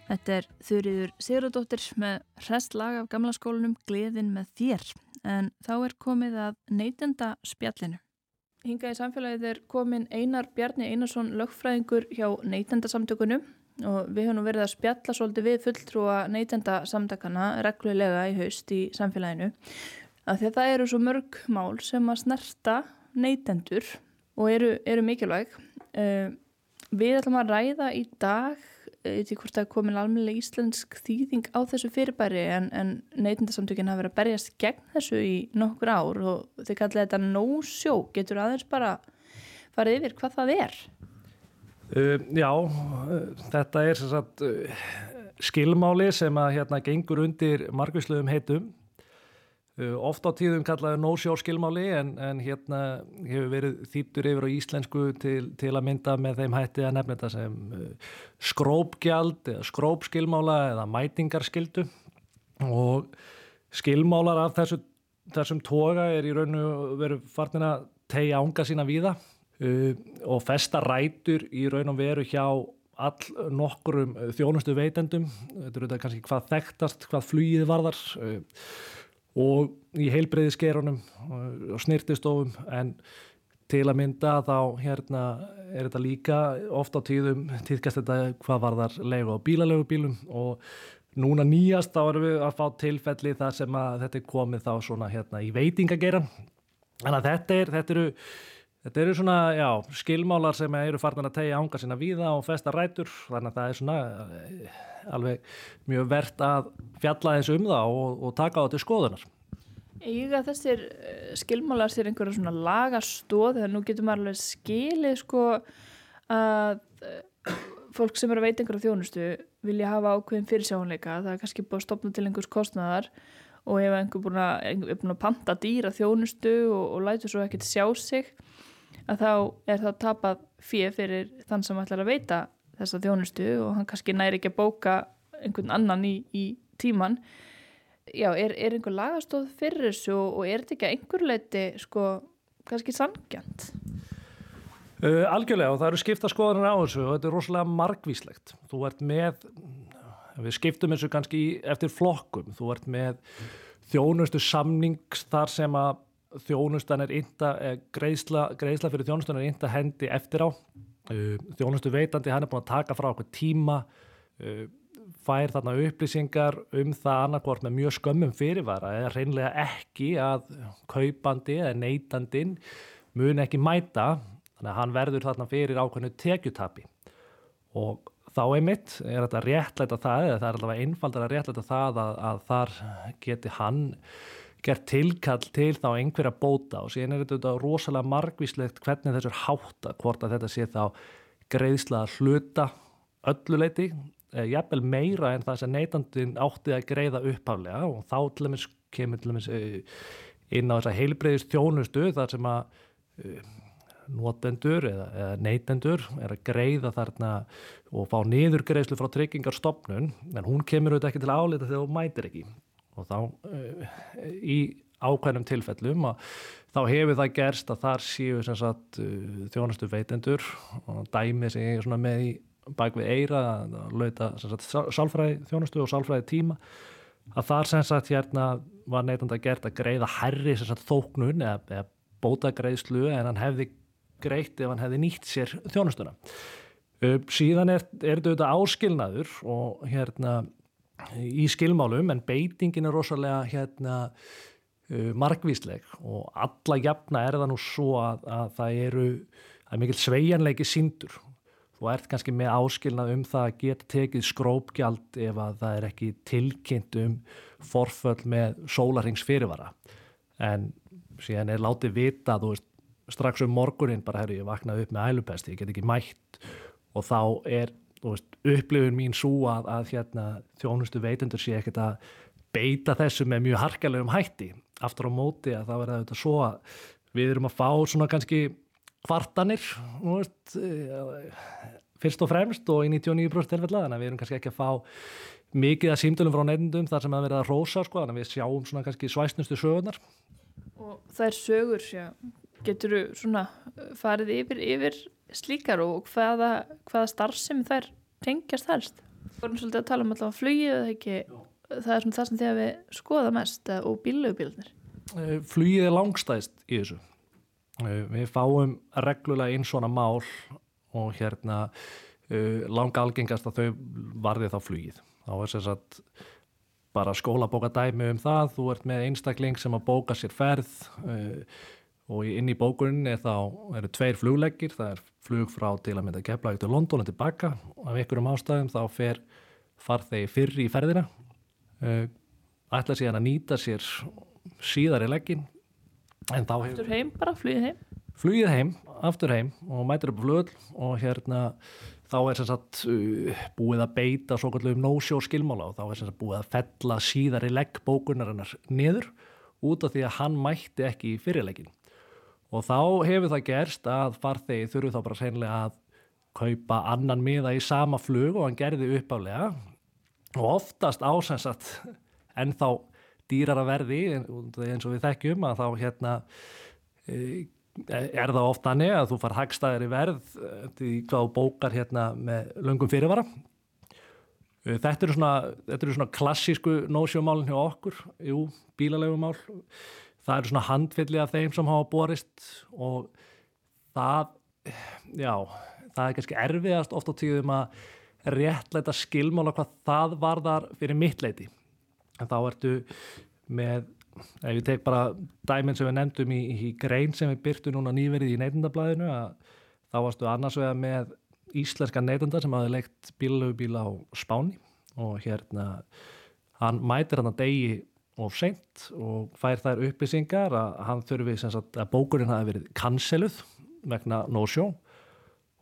Þetta er Þurriður Sigurðardóttir með hrest lag af gamla skólanum Gleðin með þér en þá er komið að neytenda spjallinu. Hingað í samfélagið er komin Einar Bjarni Einarsson lögfræðingur hjá neytendasamtökunum og við höfum verið að spjalla svolítið við fulltrúa neytendasamtakana reglulega í haust í samfélaginu það eru svo mörg mál sem að snerta neytendur og eru, eru mikilvæg. Uh, við ætlum að ræða í dag ekki hvort er komin almennilega íslensk þýðing á þessu fyrirbæri en, en neytindasamtökin hafa verið að berjast gegn þessu í nokkur ár og þau kallið þetta no-show, getur aðeins bara farið yfir hvað það er? Uh, já, uh, þetta er sem sagt, uh, skilmáli sem að hérna gengur undir margvísluðum heitum. Oft á tíðum kallaðu no-show skilmáli en, en hérna hefur verið þýttur yfir á íslensku til, til að mynda með þeim hætti að nefna þetta sem skrópgjald eða skrópskilmála eða mætingarskildu og skilmálar af þessu, þessum toga er í raun og veru farnir að tegja ánga sína víða uh, og festa rætur í raun og veru hjá all nokkurum þjónustu veitendum, þetta er auðvitað kannski hvað þekktast, hvað flugið varðar uh, og í heilbreyðiskerunum og snirtistofum en til að mynda þá hérna er þetta líka ofta á tíðum tíðkast þetta hvað var þar legu á bílalegu bílum og núna nýjast þá erum við að fá tilfelli þar sem að þetta er komið þá svona hérna í veitingageran þannig að þetta, er, þetta eru Þetta eru svona, já, skilmálar sem eru farnar að tegja ánga sína víða og festa rætur, þannig að það er svona eh, alveg mjög verðt að fjalla eins um það og, og taka á þetta skoðunar. Eiga þessir eh, skilmálar sér einhverja svona lagastóð þegar nú getur maður alveg skilið sko að eh, fólk sem eru að veita einhverja þjónustu vilja hafa ákveðin fyrirsjáanleika, það er kannski búið að stopna til einhvers kostnaðar og ef einhver búin að, búin að panta dýra þjónustu og, og lætur svo ekkert sjá sig að þá er það tapað fyrir fyrir þann sem ætlar að veita þessa þjónustu og hann kannski næri ekki að bóka einhvern annan í, í tíman já, er, er einhver lagastóð fyrir þessu og er þetta ekki að einhver leiti sko kannski sangjant Uh, algjörlega og það eru skipta skoðanar á þessu og þetta er rosalega margvíslegt. Þú ert með, við skiptum þessu kannski eftir flokkum, þú ert með þjónustu samnings þar sem að þjónustan er ynda, greiðsla, greiðsla fyrir þjónustan er ynda hendi eftir á. Uh, þjónustu veitandi hann er búin að taka frá okkur tíma, uh, fær þarna upplýsingar um það annarkvort með mjög skömmum fyrirvara eða reynlega ekki að kaupandi eða neytandin mun ekki mæta þannig að hann verður þarna fyrir ákveðnu tekjutapi og þá einmitt er þetta réttlæta það eða það er allavega einfaldar að réttlæta það að, að þar geti hann gert tilkall til þá einhverja bóta og síðan er þetta rosalega margvíslegt hvernig þessu er hátta hvort að þetta sé þá greiðsla hluta ölluleiti jafnvel meira en það sem neytandin átti að greiða upphaflega og þá til dæmis kemur til dæmis inn á þessa heilbreyðist þjónustu þar sem að notendur eða, eða neytendur er að greiða þarna og fá niður greiðslu frá tryggingarstopnun en hún kemur auðvitað ekki til álita þegar hún mætir ekki og þá uh, í ákveðnum tilfellum að þá hefur það gerst að þar séu sagt uh, þjónustu veitendur og dæmi sem ég er með í bak við eira að lauta sálfræði þjónustu og sálfræði tíma að þar sem sagt hérna var neytand að gert að greiða herri sem sagt þóknun eða, eða bóta greiðslu en hann hefði greitt ef hann hefði nýtt sér þjónustuna. Uh, síðan er, er þetta áskilnaður og hérna í skilmálum en beitingin er rosalega hérna uh, margvísleg og alla jafna er það nú svo að, að það eru að mikil sveianleiki síndur. Þú ert kannski með áskilnað um það að geta tekið skrópgjald ef að það er ekki tilkynnt um forföll með sólarings fyrirvara. En síðan er látið vita, þú veist, strax um morgunin bara, herru, ég vaknaði upp með ælupesti, ég get ekki mætt og þá er, veist, upplifun mín svo að, að hérna, þjónustu veitendur sé ekkert að beita þessu með mjög harkalegum hætti. Aftur á móti að það verða auðvitað svo að við erum að fá svona kannski kvartanir, veist, fyrst og fremst og í 99% tilfella, þannig að við erum kannski ekki að fá mikið að símdölum frá nefndum þar sem að verða að rósa, sko, þannig að við sjáum svona kannski svæsnustu sögunar. Og það er sögur, já, getur þú svona farið yfir, yfir slíkar og hvaða, hvaða starfsemi þær tengjast helst? vorum svolítið að tala um alltaf eða ekki, það er svona það sem þegar við skoða mest eh, og bílugubílnir. Eh, Flugið er langstæðst í þessu. Eh, Við fáum reglulega inn svona mál og hérna langa algengast að þau varði þá flugið. Þá er sem sagt bara skólabóka dæmi um það, þú ert með einstakling sem að bóka sér ferð og í- inn í bókunin er þá, eru tveir flugleggir, það er flug frá til að mynda Keflavík til London og tilbaka. Og af einhverjum ástæðum þá fer farþegi fyrr í ferðina. Uh, ætla síðan að nýta sér síðar í leggin en þá hefur Aftur heim bara, flugið heim. flugið heim, aftur heim og mætir upp á flugul og hérna þá er sem sagt uh, búið að beita svo kallum no-show skilmála og þá er sem sagt búið að fella síðari legg bókunarinnar niður út af því að hann mætti ekki í fyrirleggin og þá hefur það gerst að farþegi þurfi þá bara seinlega að kaupa annan miða í sama flug og hann gerði uppálega og oftast ásensat en þá dýrara verði eins og við þekkjum að þá hérna e, er það oft hannig að þú far hagstæðir í verð eh, því hvað bókar hérna með löngum fyrirvara. Eh, Þetta eru svona, þetta eru svona klassísku nósjómálinn hjá okkur, jú, bílalegumál. Það eru svona handfylli af þeim sem hafa borist og það, já, það er kannski erfiðast oft á tíðum að réttleita skilmála hvað það varðar fyrir mitt leiti. En þá ertu með, ef ég tek bara dæminn sem við nefndum í, í grein sem við byrtu núna nýverið í neytendablaðinu að þá varstu annars vegar með íslenska neytenda sem hafi leikt bílalögubíla á Spáni og hérna hann mætir hann að degi of seint og fær þær upplýsingar að hann þurfi sagt að bókurinn hafi verið kanseluð vegna no-show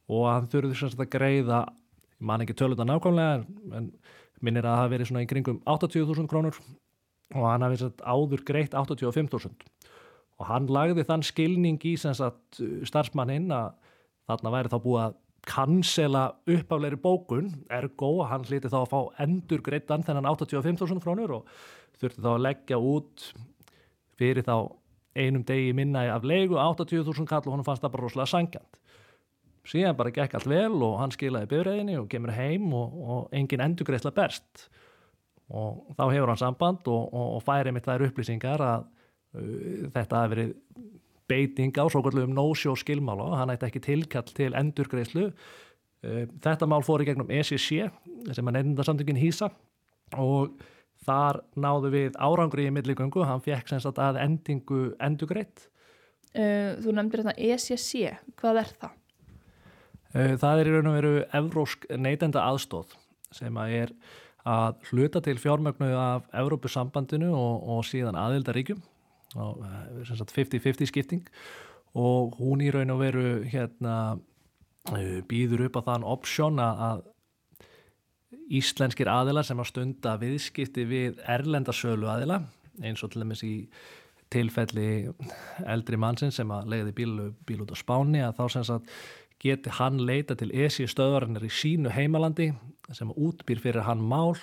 og hann þurfi sagt að greiða ég man ekki töluta nákvæmlega en- minnir að það hafi verið svona í kringum 80.000 krónur og hann hafi sagt áður greitt 85.000 og hann lagði þann skilning í starfsmanninn að þarna væri þá búið að kansela uppafleiri bókun ergo hann hliti þá að fá endur greittan þennan 85.000 krónur og þurfti þá að leggja út fyrir þá einum degi minna af leigu 80.000 kall og hann fannst það bara rosalega sangjant síðan bara gekk allt vel og hann skilaði bifræðinni og kemur heim og, og engin endurgreisla berst. Og þá hefur hann samband og, og, og færi mitt þær upplýsingar að uh, þetta hafi verið beiting á svo kallum no-show skilmála hann ætti ekki tilkall til endurgreislu uh, þetta mál fór í gegnum ECC sem að nefndasamtökin hýsa og þar náðu við árangri í milligöngu, hann fekk sem sagt að endingu endurgreitt. Uh, þú nefndir þetta ECC, hvað er það? Uh, Það er í raun og veru evrósk neytenda aðstóð sem að er að hluta til fjármögnu af Evrópusambandinu og, og síðan aðildaríkjum og uh, sem sagt 50-50 skipting og hún í raun og veru hérna uh, býður upp á þann option að íslenskir aðilar sem að stunda viðskipti við erlendasölu aðila eins og til dæmis í tilfelli eldri mannsinn sem að leiði bíl, bíl út á Spáni að þá sem sagt geti hann leita til ESI stöðvarinnar í sínu heimalandi sem útbýr fyrir hann mál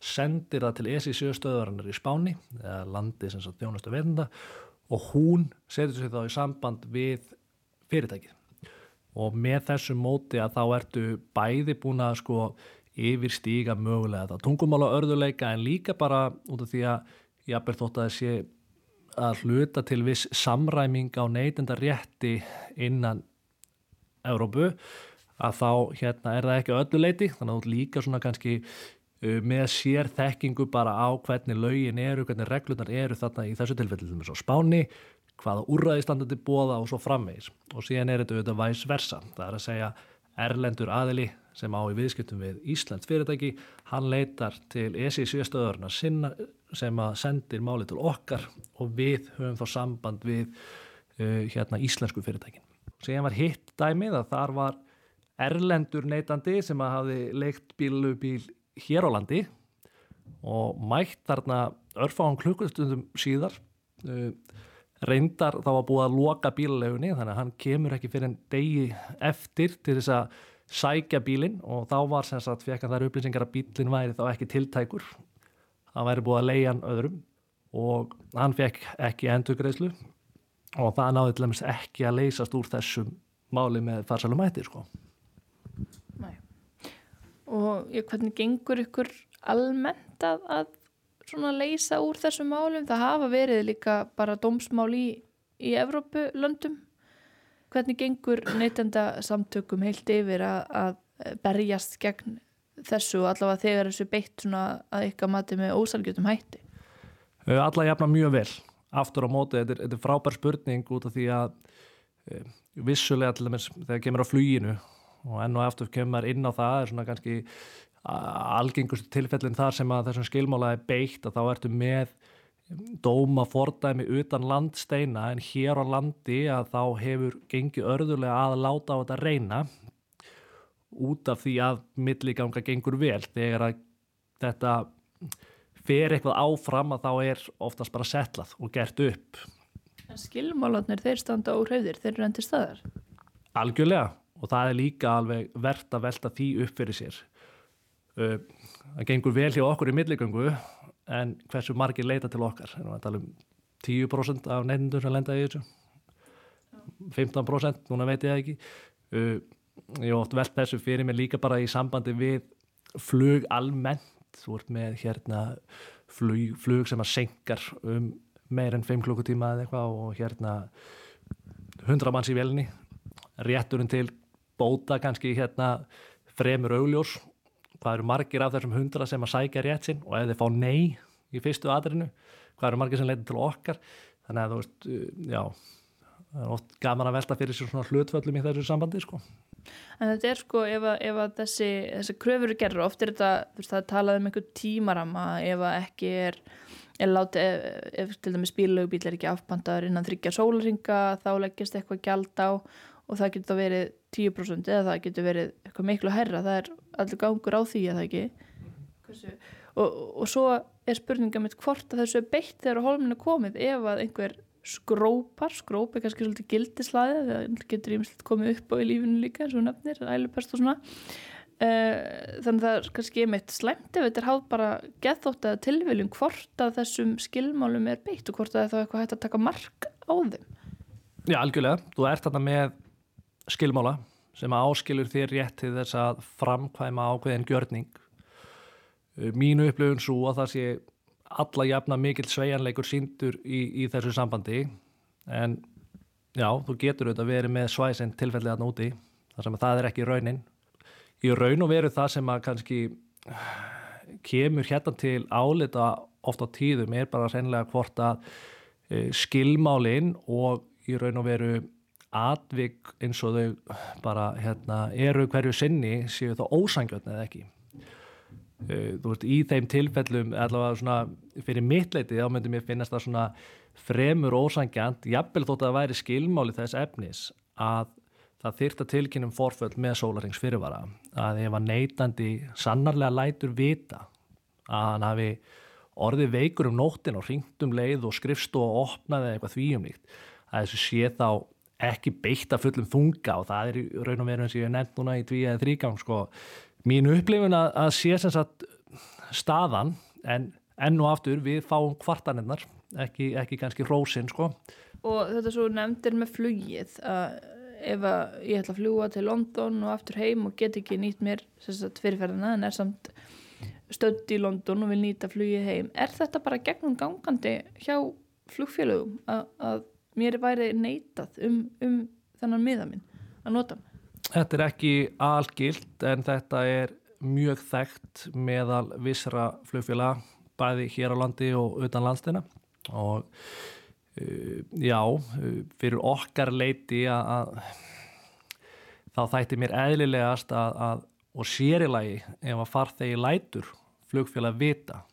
sendir það til ESI stöðvarinnar í Spáni eða landi sem sagt þjónustu verðenda og hún setur sig þá í samband við fyrirtækið. Og með þessu móti að þá ertu bæði búin að sko yfirstíga mögulega þetta tungumála örðuleika en líka bara út af því að jafnvel þótt að það sé að hluta til viss samræming á neytenda rétti innan Európu að þá hérna er það ekki að öllu leiti þannig að þú líka svona kannski með sér þekkingu bara á hvernig lögin eru, hvernig reglunar eru þarna í þessu tilfelli til þess að spáni hvaða úrræðistandandi bóða og svo framvegis. Og síðan er þetta auðvitað væs versa. Það er að segja erlendur aðili sem á í viðskiptum við Íslands fyrirtæki hann leitar til ESI stöðurna sinna sem að sendir máli til okkar og við höfum þá samband við uh, hérna íslensku fyrirtækin. Síðan var hitt dæmið að þar var erlendur neytandi sem að hafi leikt bílubíl hér á landi og mætt þarna örfáðan klukkustundum síðar uh, reyndar þá að búið að loka bílalegunni þannig að hann kemur ekki fyrir en degi eftir til þess að sækja bílinn og þá var sem sagt fekk hann þær upplýsingar að bílinn væri þá ekki tiltækur það væri búið að leia hann öðrum og hann fekk ekki endurgreislu og það náði til dæmis ekki að leysast úr þessum máli með farsalum mæti sko. Og ég, hvernig gengur ykkur almennt að, að svona leysa úr þessum málum? Það hafa verið líka bara dómsmál í, í Evrópulöndum. Hvernig gengur neytenda samtökum heilt yfir að, að berjast gegn þessu allavega þegar þessu beitt svona að ykkar mati með ósalgjötum hætti? Uh, Alla jafna mjög vel. Aftur á móti, þetta er, þetta er frábær spurning út af því að uh, vissulega til dæmis þegar kemur á fluginu og enn og aftur kemur inn á það er svona kannski algengustu tilfellin þar sem að þessum skilmála er beitt að þá ertu með dóma fordæmi utan landsteina en hér á landi að þá hefur gengið örðulega að láta á þetta reyna út af því að milliganga gengur vel. Þegar að þetta fer eitthvað áfram að þá er oftast bara setlað og gert upp. En skilmálarnir, þeir standa úr hefðir, þeir eru endur staðar. algjörlega og það er líka alveg verðt að velta því upp fyrir sér. Uh, það gengur vel hjá okkur í milligöngu en hversu margir leita til okkar? Erum við að tala um 10% af nefndur sem lenda í þessu? 15% núna veit ég það ekki. Uh, ég oft velt þessu fyrir mig líka bara í sambandi við flug almennt. Þú ert með hérna flug, flug sem að senkar um meir en 5 klukkutíma eða eitthvað og hérna 100 manns í velni rétturinn til bóta kannski hérna fremur augljós. Hvað eru margir af þessum 100 sem að sækja rétt sinn? Og ef þeir fá nei í fyrstu aðrinu, hvað eru margir sem leitir til okkar? Þannig að þú veist, uh, já það er oft gaman að velta fyrir sér svona hlutföllum í þessu sambandi sko. En þetta er sko, ef að, ef að þessi, þessi kröfur eru gerður, oft er þetta, veist, það talað um einhver tímarama ef að ekki er, er látið, ef, ef til dæmis bílögubíl er ekki afpantaður innan þryggja sólringa, þá leggist eitthvað gjald á og það getur þá verið 10% eða það getur verið eitthvað miklu hærra, það er allir gangur á því að það ekki. Hversu? Og, og svo er spurninga mitt hvort að þessu er beitt þegar hólminu komið. Ef að einhver skrópar, skróp er kannski svolítið gildislaðið, það getur ímslega komið upp á í lífinu líka eins og nefnir, ælupest og svona. Uh, þannig að það er kannski einmitt slæmt ef þetta er háð bara geðþótt að tilviljum hvort að þessum skilmálum er beitt og hvort að það er þá eitthvað hægt að taka mark á þeim. Já, algjörlega, þú ert þarna með skilmála sem áskilur þér rétt til þess að framkvæma ákveðin gjörning. Mínu upplöfun svo að það sé alla jafna mikill sveigjanleikur síndur í, í þessu sambandi. En já, þú getur auðvitað verið með svæsinn tilfellið að núti þar sem að það er ekki raunin. Í raun og veru það sem að kannski kemur hérna til álita oft á tíðum er bara reynilega hvort að e, skilmálin og í raun og veru atvik eins og þau bara hérna, eru hverju sinni séu þá ósangjötn eða ekki. Uh, þú veist, í þeim tilfellum allavega svona fyrir mittleiti þá myndi mér finnast það svona fremur ósangjant, jafnvel þótt að það væri skilmáli þess efnis að það þyrta tilkynum forföll með sólarings fyrirvara, að ef að neytandi sannarlega lætur vita að hann hafi orðið veikur um nóttin og ringt um leið og skrifst og opnaði eitthvað þvíum líkt að þessu sé þá ekki beitt að fullum þunga og það er í raun og veru eins og ég hef nefnt núna í tví eða þrýgang sko. Mín upplifun að, að sé sem sagt staðan en enn og aftur við fáum kvartaninnar ekki, ekki kannski rósin sko. Og þetta svo nefndir með flugið að ef að ég ætla að fljúa til London og aftur heim og get ekki nýtt mér fyrirferðina en er samt stödd í London og vil nýta flugið heim er þetta bara gegnum gangandi hjá flugfélögum að, mér væri neitað um, um þennan miða minn að nota Þetta er ekki algilt en þetta er mjög þekkt meðal vissra flugfélag bæði hér á landi og utan landstina og uh, já, fyrir okkar leiti að þá þætti mér eðlilegast að, að og sérilagi ef að farþegi lætur flugfélag vita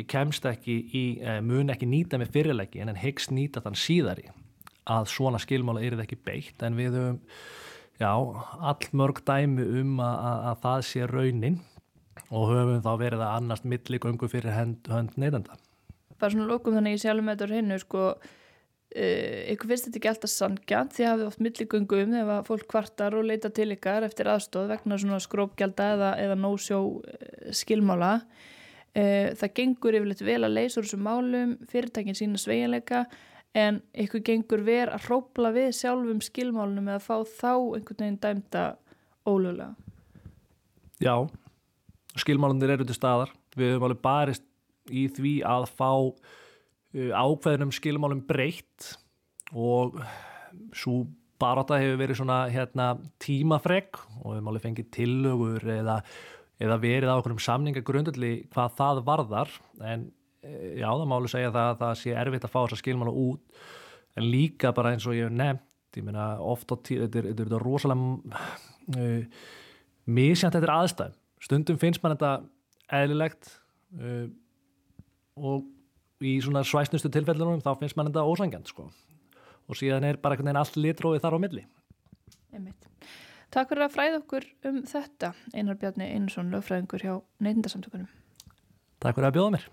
ég kemst ekki í, eh, mun ekki nýta með fyrirlegi en hyggst nýta þann síðari að svona skilmála er þetta ekki beitt. En við höfum já, allmörg dæmi um að, að, að það sé raunin og höfum þá verið að annast milligöngu fyrir hönd, hönd neytanda. bara svona lókum þannig ég sjálfum á hennu sko, uh, ykkur finnst þetta ekki alltaf sangjant því hafið oft milligöngu um að fólk kvartar og leita til ykkar eftir aðstóð vegna svona skrópgjalda eða, eða nósjó uh, skilmála. uh, það gengur yfirleitt vel að leysa úr þessum málum fyrirtækin sína sveiginleika en ykkur gengur ver að hrópla við sjálfum skilmálunum eða fá þá einhvern veginn dæmda ólögulega Já, skilmálundir eru til staðar. Við höfum alveg barist í því að fá uh, ákveðnum skilmálum breytt og svo barátta hefur verið svona hérna, tímafreg og við höfum alveg fengið tillögur eða, eða verið á okkurum samningagrundulli hvað það varðar. En eh, já, það má alveg segja það að það sé erfitt að fá þessa skilmála út. En líka bara eins og ég hef nefnt ég meina oft á tíð, þetta er, þetta er, þetta er rosalega uh, misjant þetta er aðstæðum. Stundum finnst mann þetta eðlilegt uh, og í svona svæsnustu tilfellunum þá finnst mann þetta ósangjant sko. Og síðan er bara einhvern veginn allt litróið þar á milli. Einmitt. Takk fyrir að fræða okkur um þetta Einar Bjarni Einarsson, lögfræðingur hjá neytindasamtökunum. Takk fyrir að bjóða mér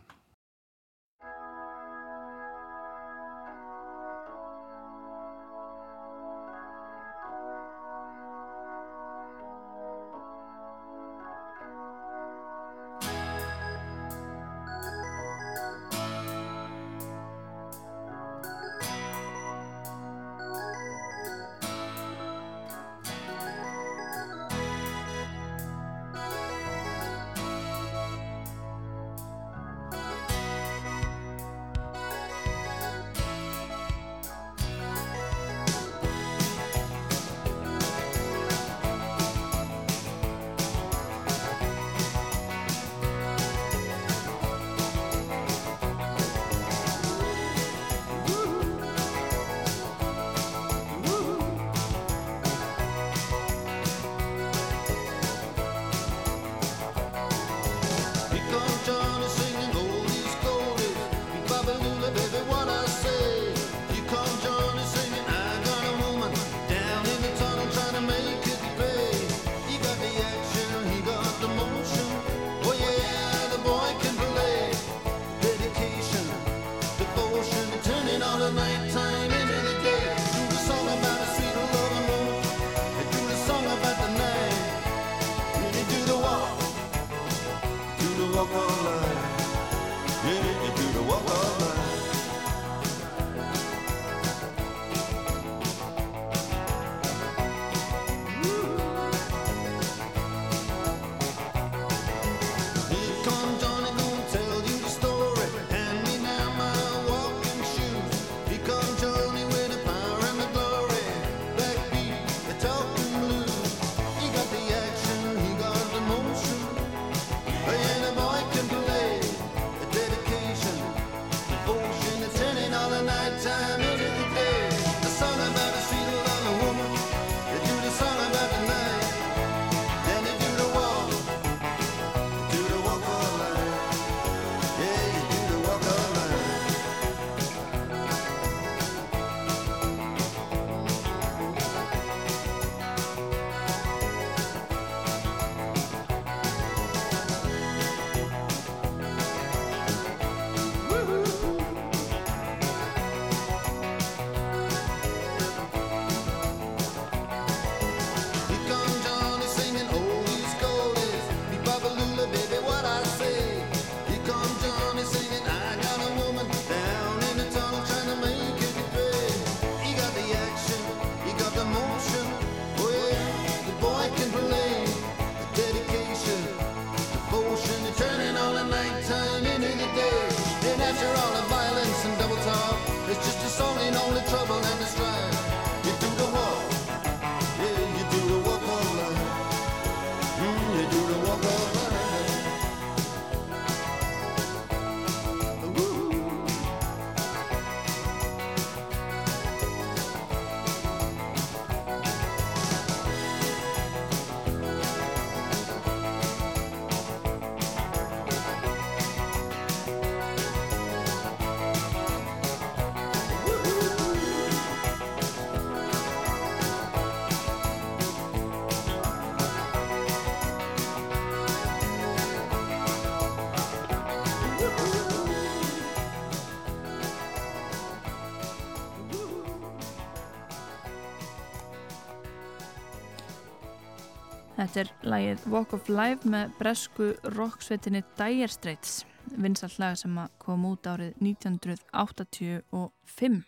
Þetta er lagið Walk of Life með bresku rocksveitinni Dire Straits, vinsall lag sem kom út árið 1985.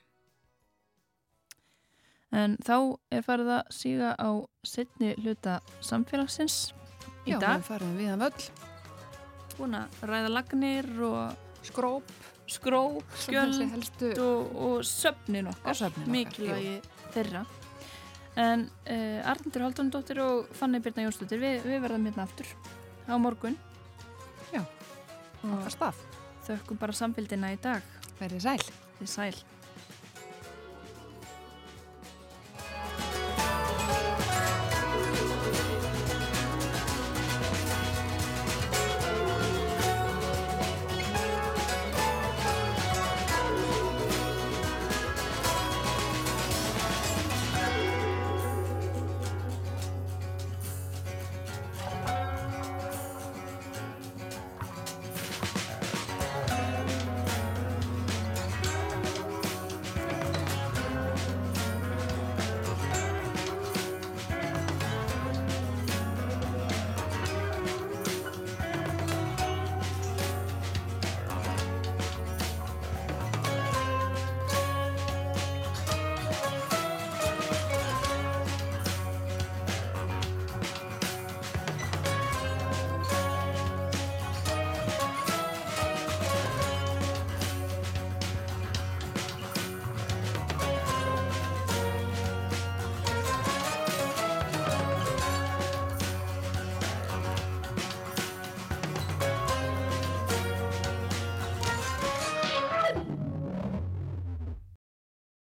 En þá er farið að síga á setni hluta samfélagsins. í Já, dag. við farum við að völl, Búin að ræða lagnir og skróp, skróp, skjöld, og, og söfnin okkar. Og söfnin okkar, Mikilvægi þeirra. En uh, Arndur Haldunadóttir og Fanny Birna Jónsdóttir, við, við verðum hérna aftur á morgun. Já. Okkar stað. þökkum bara samfélgina í dag. Verðið sæl. Sæl.